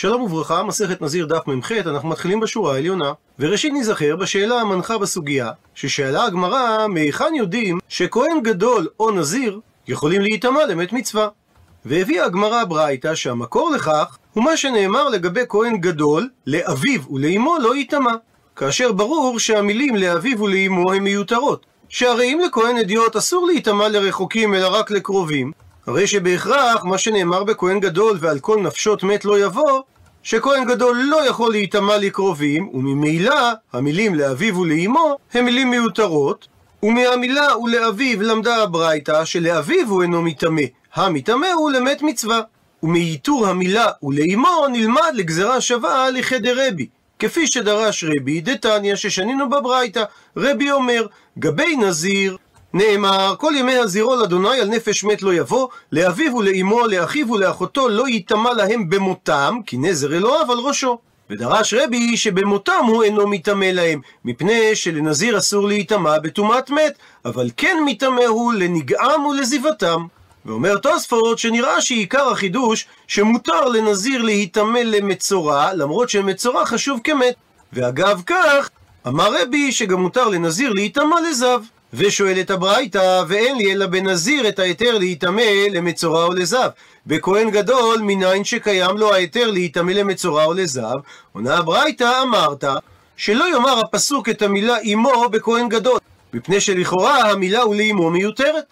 שלום וברכה, מסכת נזיר דף מ"ח, אנחנו מתחילים בשורה העליונה. וראשית נזכר בשאלה המנחה בסוגיה, ששאלה הגמרא, מהיכן יודעים שכהן גדול או נזיר יכולים להיטמע למת מצווה? והביאה הגמרא ברייתא שהמקור לכך הוא מה שנאמר לגבי כהן גדול, לאביו ולאמו לא ייטמע. כאשר ברור שהמילים לאביו ולאמו הן מיותרות. שהרי אם לכהן אדיוט אסור להיטמע לרחוקים אלא רק לקרובים, הרי שבהכרח מה שנאמר בכהן גדול ועל כל נפשות מת לא יבוא, שכהן גדול לא יכול להיטמע לקרובים, וממילא המילים לאביו ולאמו הם מילים מיותרות, ומהמילה ולאביו למדה הברייתא שלאביו הוא אינו מטמא, המטמא הוא למת מצווה. ומייתור המילה ולאמו נלמד לגזרה שווה הליכי דרבי. כפי שדרש רבי, דתניא ששנינו בברייתא, רבי אומר, גבי נזיר, נאמר, כל ימי הזירו לאדוני על נפש מת לא יבוא, לאביו ולאמו, לאחיו ולאחותו לא ייטמע להם במותם, כי נזר אלוהיו על ראשו. ודרש רבי שבמותם הוא אינו מטמא להם, מפני שלנזיר אסור להיטמע בטומאת מת, אבל כן מטמא הוא לנגעם ולזיבתם. ואומר תוספות שנראה שעיקר החידוש שמותר לנזיר להיטמא למצורע, למרות שמצורע חשוב כמת. ואגב כך, אמר רבי שגם מותר לנזיר להיטמע לזב. ושואלת הברייתא, ואין לי אלא בנזיר את ההיתר להיטמא למצורע או לזב. בכהן גדול, מניין שקיים לו ההיתר להיטמא למצורע או לזב, עונה הברייתא, אמרת, שלא יאמר הפסוק את המילה אמו בכהן גדול, מפני שלכאורה המילה ולאמו מיותרת.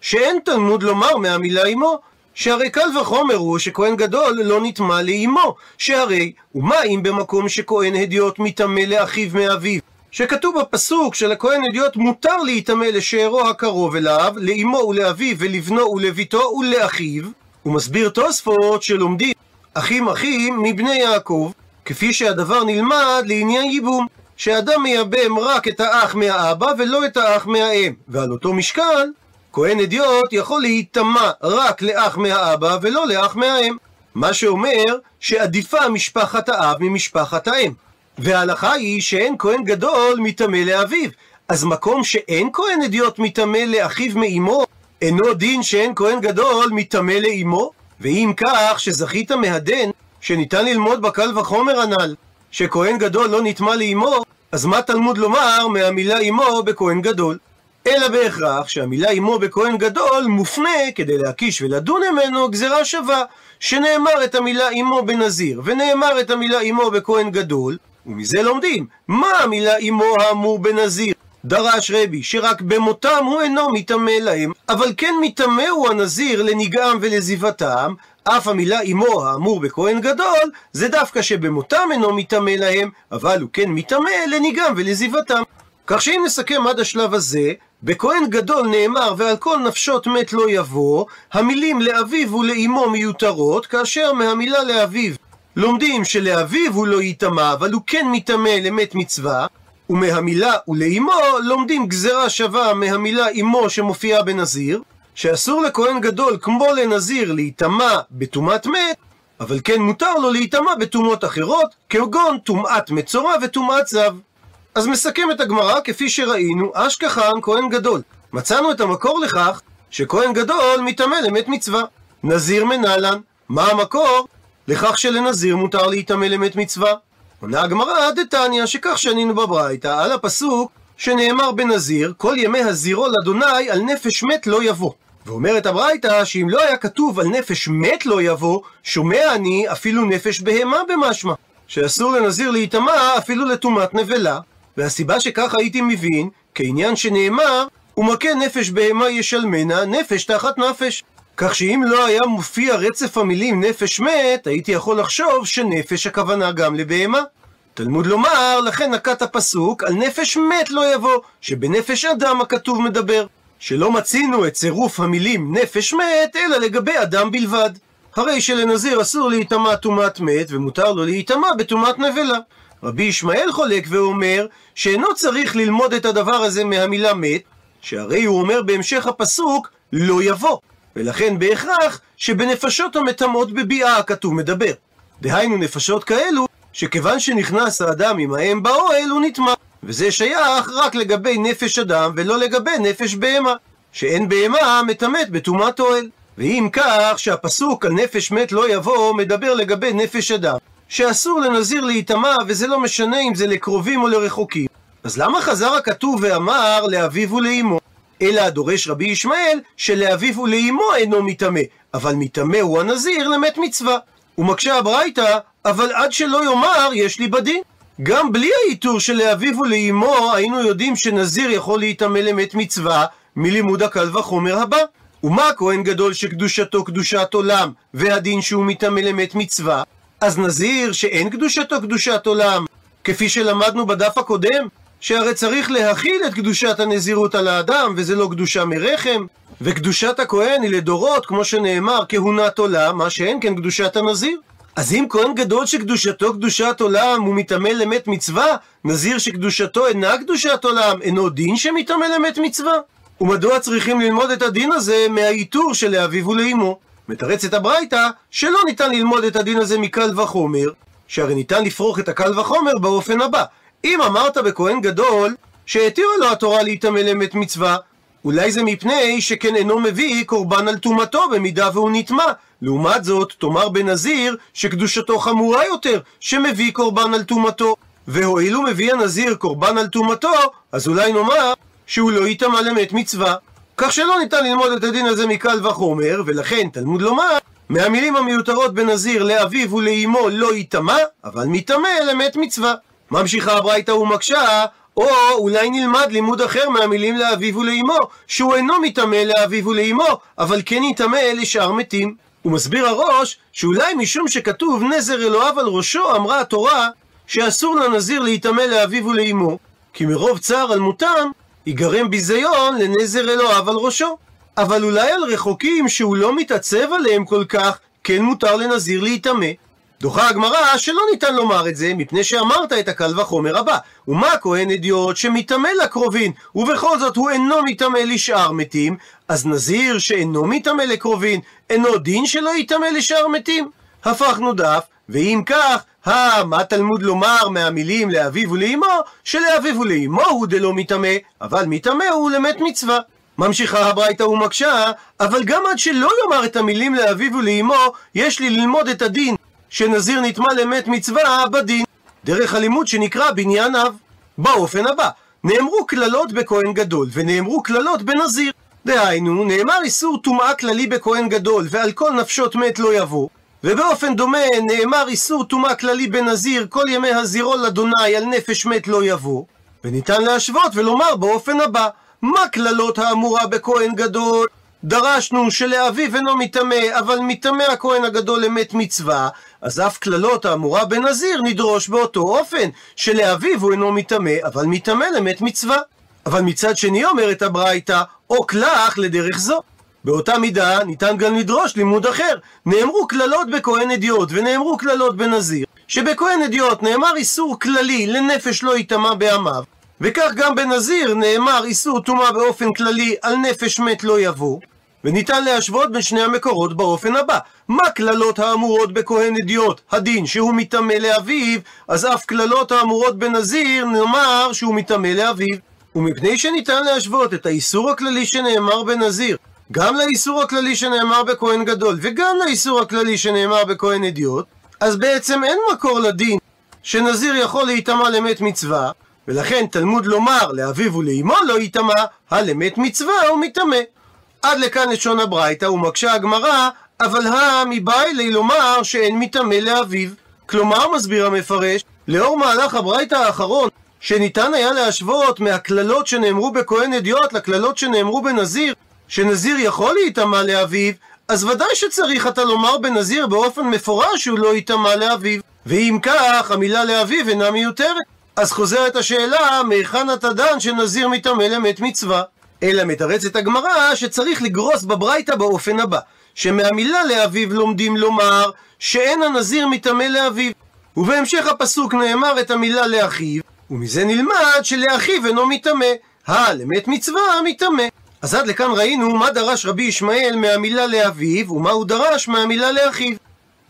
שאין תלמוד לומר מהמילה אמו, שהרי קל וחומר הוא שכהן גדול לא נטמע לאמו, שהרי, ומה אם במקום שכהן הדיוט מטמא לאחיו מאביו? שכתוב בפסוק שלכהן הדיוט מותר להיטמא לשארו הקרוב אליו, לאמו ולאביו ולבנו ולביתו ולאחיו, הוא מסביר תוספות שלומדים אחים אחים מבני יעקב, כפי שהדבר נלמד לעניין ייבום, שאדם מייבם רק את האח מהאבא ולא את האח מהאם, ועל אותו משקל, כהן אדיוט יכול להיטמע רק לאח מהאבא ולא לאח מהאם. מה שאומר שעדיפה משפחת האב ממשפחת האם. וההלכה היא שאין כהן גדול מטמא לאביו. אז מקום שאין כהן אדיוט מטמא לאחיו מאמו, אינו דין שאין כהן גדול מטמא לאמו? ואם כך, שזכית מהדן, שניתן ללמוד בקל וחומר הנ"ל, שכהן גדול לא נטמא לאמו, אז מה תלמוד לומר מהמילה אמו בכהן גדול? אלא בהכרח שהמילה אמו בכהן גדול מופנה כדי להקיש ולדון ממנו גזירה שווה, שנאמר את המילה אמו בנזיר, ונאמר את המילה אמו בכהן גדול, ומזה לומדים, מה המילה אמו האמור בנזיר? דרש רבי, שרק במותם הוא אינו מטמא להם, אבל כן מטמא הוא הנזיר לנגעם ולזיבתם, אף המילה אמו האמור בכהן גדול, זה דווקא שבמותם אינו מטמא להם, אבל הוא כן מטמא לנגעם ולזיבתם. כך שאם נסכם עד השלב הזה, בכהן גדול נאמר ועל כל נפשות מת לא יבוא, המילים לאביו ולאמו מיותרות, כאשר מהמילה לאביו לומדים שלאביו הוא לא ייטמע, אבל הוא כן מטמא למת מצווה, ומהמילה ולאמו לומדים גזרה שווה מהמילה אמו שמופיעה בנזיר, שאסור לכהן גדול כמו לנזיר להיטמע בטומאת מת, אבל כן מותר לו להיטמע בטומאות אחרות, כגון טומאת מצורע וטומאת זב. אז מסכם את הגמרא כפי שראינו, אשכחן כהן גדול. מצאנו את המקור לכך שכהן גדול מטמא למת מצווה. נזיר מנהלן. מה המקור? לכך שלנזיר מותר להיטמא למת מצווה. עונה הגמרא דתניא שכך שנינו בברייתא על הפסוק שנאמר בנזיר כל ימי הזירו לאדוני על נפש מת לא יבוא. ואומרת הברייתא שאם לא היה כתוב על נפש מת לא יבוא, שומע אני אפילו נפש בהמה במשמע. שאסור לנזיר להיטמע אפילו לטומאת נבלה. והסיבה שכך הייתי מבין, כעניין שנאמר, ומכה נפש בהמה ישלמנה, נפש תחת נפש. כך שאם לא היה מופיע רצף המילים נפש מת, הייתי יכול לחשוב שנפש הכוונה גם לבהמה. תלמוד לומר, לכן נקט הפסוק על נפש מת לא יבוא, שבנפש אדם הכתוב מדבר. שלא מצינו את צירוף המילים נפש מת, אלא לגבי אדם בלבד. הרי שלנזיר אסור להיטמע טומאת מת, ומותר לו להיטמע בטומאת נבלה. רבי ישמעאל חולק ואומר שאינו צריך ללמוד את הדבר הזה מהמילה מת, שהרי הוא אומר בהמשך הפסוק לא יבוא, ולכן בהכרח שבנפשות המטמאות בביאה הכתוב מדבר. דהיינו נפשות כאלו, שכיוון שנכנס האדם עם האם באוהל הוא נטמע, וזה שייך רק לגבי נפש אדם ולא לגבי נפש בהמה, שאין בהמה מטמאת בטומאת אוהל. ואם כך שהפסוק על נפש מת לא יבוא מדבר לגבי נפש אדם, שאסור לנזיר להיטמע, וזה לא משנה אם זה לקרובים או לרחוקים. אז למה חזר הכתוב ואמר לאביו ולאמו? אלא הדורש רבי ישמעאל שלאביו ולאמו אינו מטמא, אבל מטמא הוא הנזיר למת מצווה. ומקשה הברייתא, אבל עד שלא יאמר יש לי בדין. גם בלי העיטור של לאביו ולאמו היינו יודעים שנזיר יכול להיטמא למת מצווה מלימוד הקל וחומר הבא. ומה כהן גדול שקדושתו קדושת עולם והדין שהוא מטמא למת מצווה? אז נזיר שאין קדושתו קדושת עולם, כפי שלמדנו בדף הקודם, שהרי צריך להכיל את קדושת הנזירות על האדם, וזה לא קדושה מרחם, וקדושת הכהן היא לדורות, כמו שנאמר, כהונת עולם, מה שאין כן קדושת הנזיר. אז אם כהן גדול שקדושתו קדושת עולם הוא מטמא למת מצווה, נזיר שקדושתו אינה קדושת עולם, אינו דין שמטמא למת מצווה? ומדוע צריכים ללמוד את הדין הזה מהעיטור של לאביו ולאמו? מתרצת הברייתא שלא ניתן ללמוד את הדין הזה מקל וחומר, שהרי ניתן לפרוך את הקל וחומר באופן הבא. אם אמרת בכהן גדול שהתירה לו התורה להיטמא למת מצווה, אולי זה מפני שכן אינו מביא קורבן על טומאתו במידה והוא נטמע. לעומת זאת, תאמר בנזיר שקדושתו חמורה יותר, שמביא קורבן על טומאתו. והואיל הוא מביא הנזיר קורבן על טומאתו, אז אולי נאמר שהוא לא יטמע למת מצווה. כך שלא ניתן ללמוד את הדין הזה מקל וחומר, ולכן תלמוד לומר, מהמילים המיותרות בנזיר לאביו ולאמו לא יטמע, אבל מטמא למת מצווה. ממשיכה הברייתא ומקשה, או אולי נלמד לימוד אחר מהמילים לאביו ולאמו, שהוא אינו מטמא לאביו ולאמו, אבל כן יטמא לשאר מתים. הוא מסביר הראש, שאולי משום שכתוב נזר אלוהיו על ראשו, אמרה התורה, שאסור לנזיר להיטמא לאביו ולאמו, כי מרוב צער על מותם, ייגרם ביזיון לנזר אלוהיו על ראשו. אבל אולי על רחוקים שהוא לא מתעצב עליהם כל כך, כן מותר לנזיר להיטמא. דוחה הגמרא שלא ניתן לומר את זה, מפני שאמרת את הקל וחומר הבא. ומה כהן אדיוט שמטמא לקרובין, ובכל זאת הוא אינו מטמא לשאר מתים, אז נזיר שאינו מטמא לקרובין, אינו דין שלא יטמא לשאר מתים? הפכנו דף, ואם כך, הא, מה תלמוד לומר מהמילים לאביו ולאמו, שלאביו ולאמו הוא דלא מטמא, אבל מטמא הוא למת מצווה. ממשיכה הברייתא ומקשה, אבל גם עד שלא יאמר את המילים לאביו ולאמו, יש לי ללמוד את הדין שנזיר נטמע למת מצווה בדין. דרך הלימוד שנקרא בניין אב. באופן הבא, נאמרו קללות בכהן גדול, ונאמרו קללות בנזיר. דהיינו, נאמר איסור טומאה כללי בכהן גדול, ועל כל נפשות מת לא יבוא. ובאופן דומה נאמר איסור טומאה כללי בנזיר, כל ימי הזירו לאדוני על נפש מת לא יבוא. וניתן להשוות ולומר באופן הבא, מה קללות האמורה בכהן גדול? דרשנו שלאביו אינו מטמא, אבל מטמא הכהן הגדול למת מצווה, אז אף קללות האמורה בנזיר נדרוש באותו אופן, שלאביו הוא אינו מטמא, אבל מטמא למת מצווה. אבל מצד שני אומרת הברייתא, או קלח לדרך זו. באותה מידה ניתן גם לדרוש לימוד אחר. נאמרו קללות בכהן אדיוט ונאמרו קללות בנזיר, שבכהן אדיוט נאמר איסור כללי לנפש לא יטמע בעמיו, וכך גם בנזיר נאמר איסור טומאה באופן כללי על נפש מת לא יבוא, וניתן להשוות בין שני המקורות באופן הבא. מה קללות האמורות בכהן אדיוט? הדין שהוא מטמא לאביו, אז אף קללות האמורות בנזיר נאמר שהוא מטמא לאביו. ומפני שניתן להשוות את האיסור הכללי שנאמר בנזיר גם לאיסור הכללי שנאמר בכהן גדול וגם לאיסור הכללי שנאמר בכהן אדיוט, אז בעצם אין מקור לדין שנזיר יכול להיטמע למת מצווה, ולכן תלמוד לומר לאביו ולאמו לא ייטמע, הלמת מצווה הוא מטמא. עד לכאן לשון הברייתא, ומקשה הגמרא, אבל הא מבאי לי לומר שאין מטמא לאביו. כלומר, מסביר המפרש, לאור מהלך הברייתא האחרון, שניתן היה להשוות מהקללות שנאמרו בכהן אדיוט לקללות שנאמרו בנזיר, שנזיר יכול להיטמע לאביו, אז ודאי שצריך אתה לומר בנזיר באופן מפורש שהוא לא ייטמע לאביו. ואם כך, המילה לאביו אינה מיותרת. אז חוזרת השאלה, מהיכן אתה דן שנזיר מטמא למת מצווה? אלא מתרצת הגמרא שצריך לגרוס בברייתא באופן הבא, שמהמילה לאביו לומדים לומר שאין הנזיר מטמא לאביו. ובהמשך הפסוק נאמר את המילה לאחיו, ומזה נלמד שלאחיו אינו מטמא. הא, למת מצווה מטמא. אז עד לכאן ראינו מה דרש רבי ישמעאל מהמילה לאביו, ומה הוא דרש מהמילה לאחיו.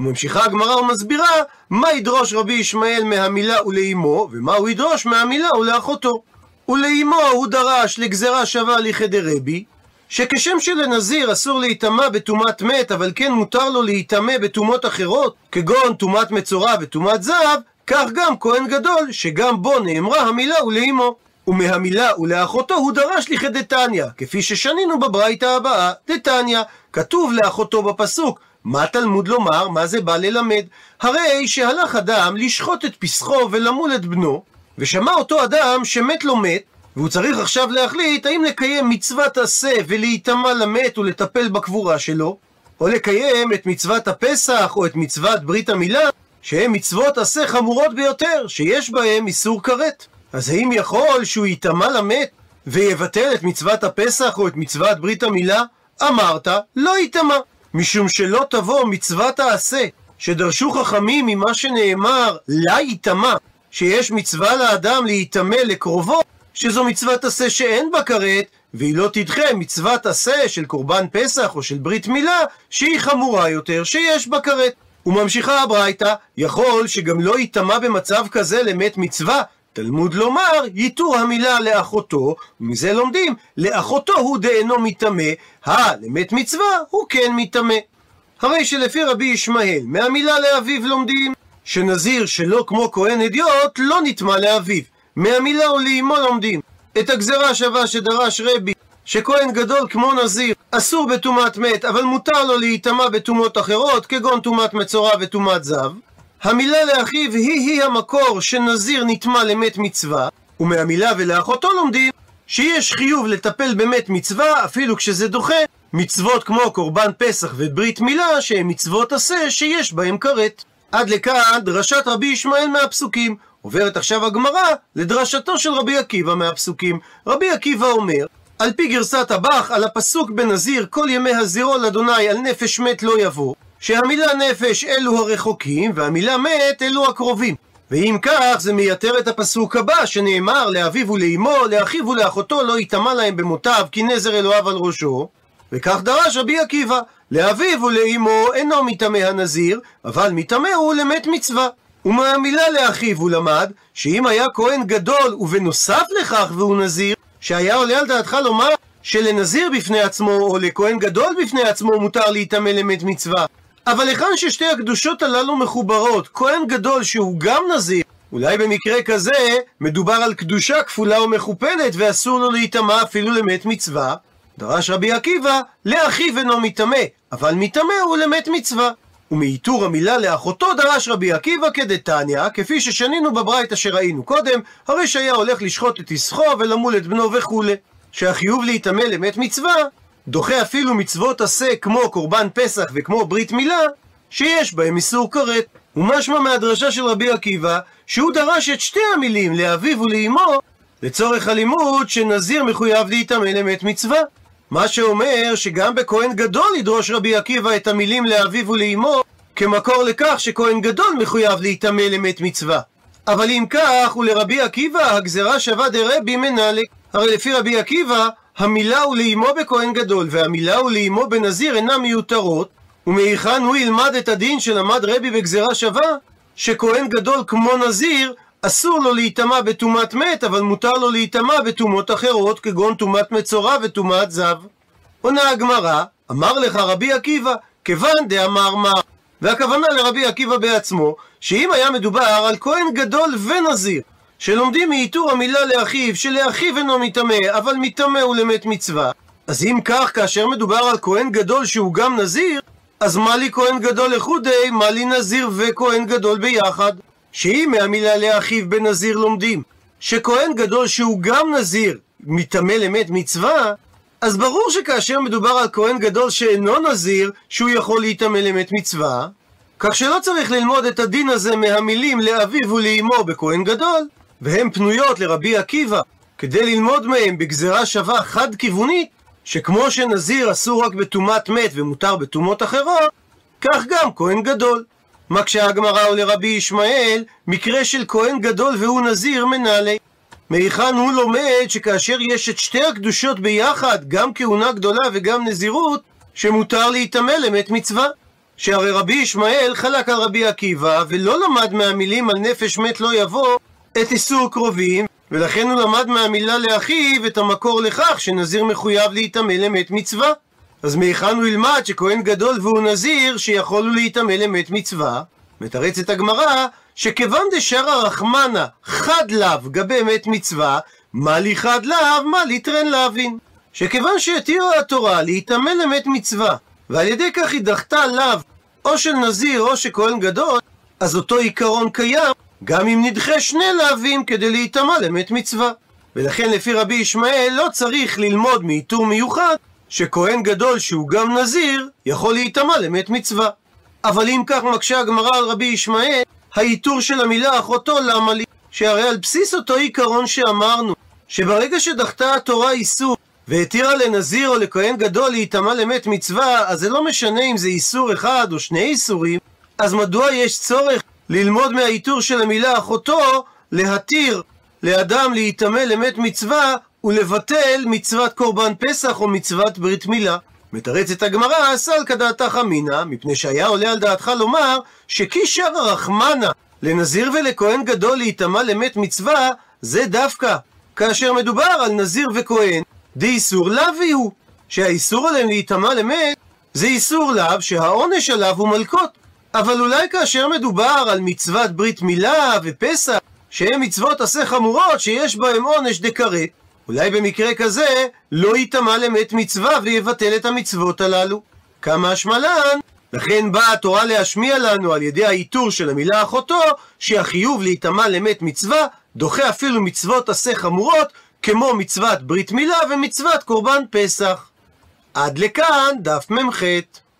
וממשיכה הגמרא ומסבירה מה ידרוש רבי ישמעאל מהמילה ולאמו, ומה הוא ידרוש מהמילה ולאחותו. ולאמו הוא דרש לגזרה שווה לכדי רבי, שכשם שלנזיר אסור להיטמע בטומאת מת, אבל כן מותר לו להיטמא בטומאות אחרות, כגון טומאת מצורע וטומאת זהב, כך גם כהן גדול, שגם בו נאמרה המילה ולאמו. ומהמילה ולאחותו הוא דרש לכדתניא, כפי ששנינו בברייתא הבאה, דתניא, כתוב לאחותו בפסוק, מה תלמוד לומר, מה זה בא ללמד? הרי שהלך אדם לשחוט את פסחו ולמול את בנו, ושמע אותו אדם שמת לו מת, והוא צריך עכשיו להחליט האם לקיים מצוות עשה ולהיטמע למת ולטפל בקבורה שלו, או לקיים את מצוות הפסח או את מצוות ברית המילה, שהן מצוות עשה חמורות ביותר, שיש בהן איסור כרת. אז האם יכול שהוא ייטמע למת ויבטל את מצוות הפסח או את מצוות ברית המילה? אמרת, לא ייטמע. משום שלא תבוא מצוות העשה, שדרשו חכמים ממה שנאמר, לה ייטמע, שיש מצווה לאדם להיטמא לקרובו, שזו מצוות עשה שאין בה כרת, והיא לא תדחה מצוות עשה של קורבן פסח או של ברית מילה, שהיא חמורה יותר, שיש בה כרת. וממשיכה הברייתא, יכול שגם לא ייטמע במצב כזה למת מצווה, תלמוד לומר, ייתור המילה לאחותו, ומזה לומדים, לאחותו הוא דאינו מטמא, הא, למת מצווה, הוא כן מטמא. הרי שלפי רבי ישמעאל, מהמילה לאביו לומדים, שנזיר שלא כמו כהן אדיוט, לא נטמע לאביו. מהמילה ולאמו לומדים. את הגזרה השווה שדרש רבי, שכהן גדול כמו נזיר, אסור בטומאת מת, אבל מותר לו להיטמע בטומאות אחרות, כגון טומאת מצורע וטומאת זב. המילה לאחיו היא-היא המקור שנזיר נטמע למת מצווה, ומהמילה ולאחותו לומדים שיש חיוב לטפל במת מצווה אפילו כשזה דוחה מצוות כמו קורבן פסח וברית מילה שהן מצוות עשה שיש בהם כרת. עד לכאן דרשת רבי ישמעאל מהפסוקים. עוברת עכשיו הגמרא לדרשתו של רבי עקיבא מהפסוקים. רבי עקיבא אומר, על פי גרסת הבח, על הפסוק בנזיר כל ימי הזירו לאדוני על נפש מת לא יבוא, שהמילה נפש אלו הרחוקים, והמילה מת אלו הקרובים. ואם כך, זה מייתר את הפסוק הבא, שנאמר לאביו ולאמו, לאחיו ולאחותו לא יטמע להם במותיו, כי נזר אלוהיו על ראשו. וכך דרש רבי עקיבא, לאביו ולאמו אינו מטמא הנזיר, אבל מטמא הוא למת מצווה. ומהמילה לאחיו הוא למד, שאם היה כהן גדול ובנוסף לכך והוא נזיר, שהיה עולה על דעתך לומר שלנזיר בפני עצמו, או לכהן גדול בפני עצמו, מותר להיטמא למת מצווה. אבל היכן ששתי הקדושות הללו מחוברות, כהן גדול שהוא גם נזיר, אולי במקרה כזה מדובר על קדושה כפולה ומכופלת ואסור לו להיטמע אפילו למת מצווה. דרש רבי עקיבא, לאחיו אינו מטמא, אבל מטמא הוא למת מצווה. ומעיטור המילה לאחותו דרש רבי עקיבא כדתניא, כפי ששנינו בברית אשר ראינו קודם, הרי שהיה הולך לשחוט את יסחו ולמול את בנו וכולי. שהחיוב להיטמא למת מצווה, דוחה אפילו מצוות עשה כמו קורבן פסח וכמו ברית מילה, שיש בהם איסור כרת. ומשמע מהדרשה של רבי עקיבא, שהוא דרש את שתי המילים לאביו ולאמו, לצורך הלימוד שנזיר מחויב להיטמא למת מצווה. מה שאומר שגם בכהן גדול ידרוש רבי עקיבא את המילים לאביו ולאמו כמקור לכך שכהן גדול מחויב להיטמא למת מצווה. אבל אם כך, ולרבי עקיבא הגזרה שווה דרבי מנהלק. הרי לפי רבי עקיבא, המילה ולאמו בכהן גדול והמילה ולאמו בנזיר אינן מיותרות, ומהיכן הוא ילמד את הדין שלמד רבי בגזרה שווה, שכהן גדול כמו נזיר אסור לו להיטמע בטומאת מת, אבל מותר לו להיטמע בטומאות אחרות, כגון טומאת מצורע וטומאת זב. עונה הגמרא, אמר לך רבי עקיבא, כיוון דאמר מה. והכוונה לרבי עקיבא בעצמו, שאם היה מדובר על כהן גדול ונזיר, שלומדים מאיתור המילה לאחיו, שלאחיו אינו מטמא, אבל מטמא הוא למת מצווה, אז אם כך, כאשר מדובר על כהן גדול שהוא גם נזיר, אז מה לי כהן גדול לחודי, מה לי נזיר וכהן גדול ביחד? שאם מהמילה לאחיו בנזיר לומדים שכהן גדול שהוא גם נזיר מטמא למת מצווה, אז ברור שכאשר מדובר על כהן גדול שאינו נזיר, שהוא יכול להיטמא למת מצווה, כך שלא צריך ללמוד את הדין הזה מהמילים לאביו ולאמו בכהן גדול, והן פנויות לרבי עקיבא, כדי ללמוד מהם בגזרה שווה חד-כיוונית, שכמו שנזיר אסור רק בטומאת מת ומותר בטומאות אחרות, כך גם כהן גדול. מקשה הגמרא הוא לרבי ישמעאל, מקרה של כהן גדול והוא נזיר מנהלי. מהיכן הוא לומד שכאשר יש את שתי הקדושות ביחד, גם כהונה גדולה וגם נזירות, שמותר להיטמא למת מצווה. שהרי רבי ישמעאל חלק על רבי עקיבא, ולא למד מהמילים על נפש מת לא יבוא את איסור קרובים, ולכן הוא למד מהמילה לאחיו את המקור לכך שנזיר מחויב להיטמא למת מצווה. אז מהיכן הוא ילמד שכהן גדול והוא נזיר שיכול הוא להיטמא למת מצווה? מתרצת הגמרא שכיוון דשרא רחמנה חד לאו גבי מת מצווה, מה לי חד לאו, מה לי טרן להבין. שכיוון שהתירה התורה להיטמא למת מצווה, ועל ידי כך היא דחתה לאו או של נזיר או של כהן גדול, אז אותו עיקרון קיים גם אם נדחה שני לאווים כדי להיטמע למת מצווה. ולכן לפי רבי ישמעאל לא צריך ללמוד מעיטור מיוחד שכהן גדול שהוא גם נזיר יכול להיטמע למת מצווה. אבל אם כך מקשה הגמרא על רבי ישמעאל, העיטור של המילה אחותו למה לי? שהרי על בסיס אותו עיקרון שאמרנו, שברגע שדחתה התורה איסור והתירה לנזיר או לכהן גדול להיטמע למת מצווה, אז זה לא משנה אם זה איסור אחד או שני איסורים, אז מדוע יש צורך ללמוד מהעיטור של המילה אחותו, להתיר לאדם להיטמא למת מצווה ולבטל מצוות קורבן פסח או מצוות ברית מילה. מתרצת הגמרא, סל כדעתך אמינא, מפני שהיה עולה על דעתך לומר שכי שרא רחמנה לנזיר ולכהן גדול להיטמע למת מצווה, זה דווקא כאשר מדובר על נזיר וכהן, דאיסור לאו הוא, שהאיסור עליהם להיטמע למת זה איסור לאו שהעונש עליו הוא מלקות. אבל אולי כאשר מדובר על מצוות ברית מילה ופסח, שהן מצוות עשה חמורות שיש בהן עונש דקראת, אולי במקרה כזה לא ייטמע למת מצווה ויבטל את המצוות הללו. כמה השמלן, לכן באה התורה להשמיע לנו על ידי העיטור של המילה אחותו, שהחיוב להיטמע למת מצווה דוחה אפילו מצוות עשה חמורות, כמו מצוות ברית מילה ומצוות קורבן פסח. עד לכאן דף מ"ח.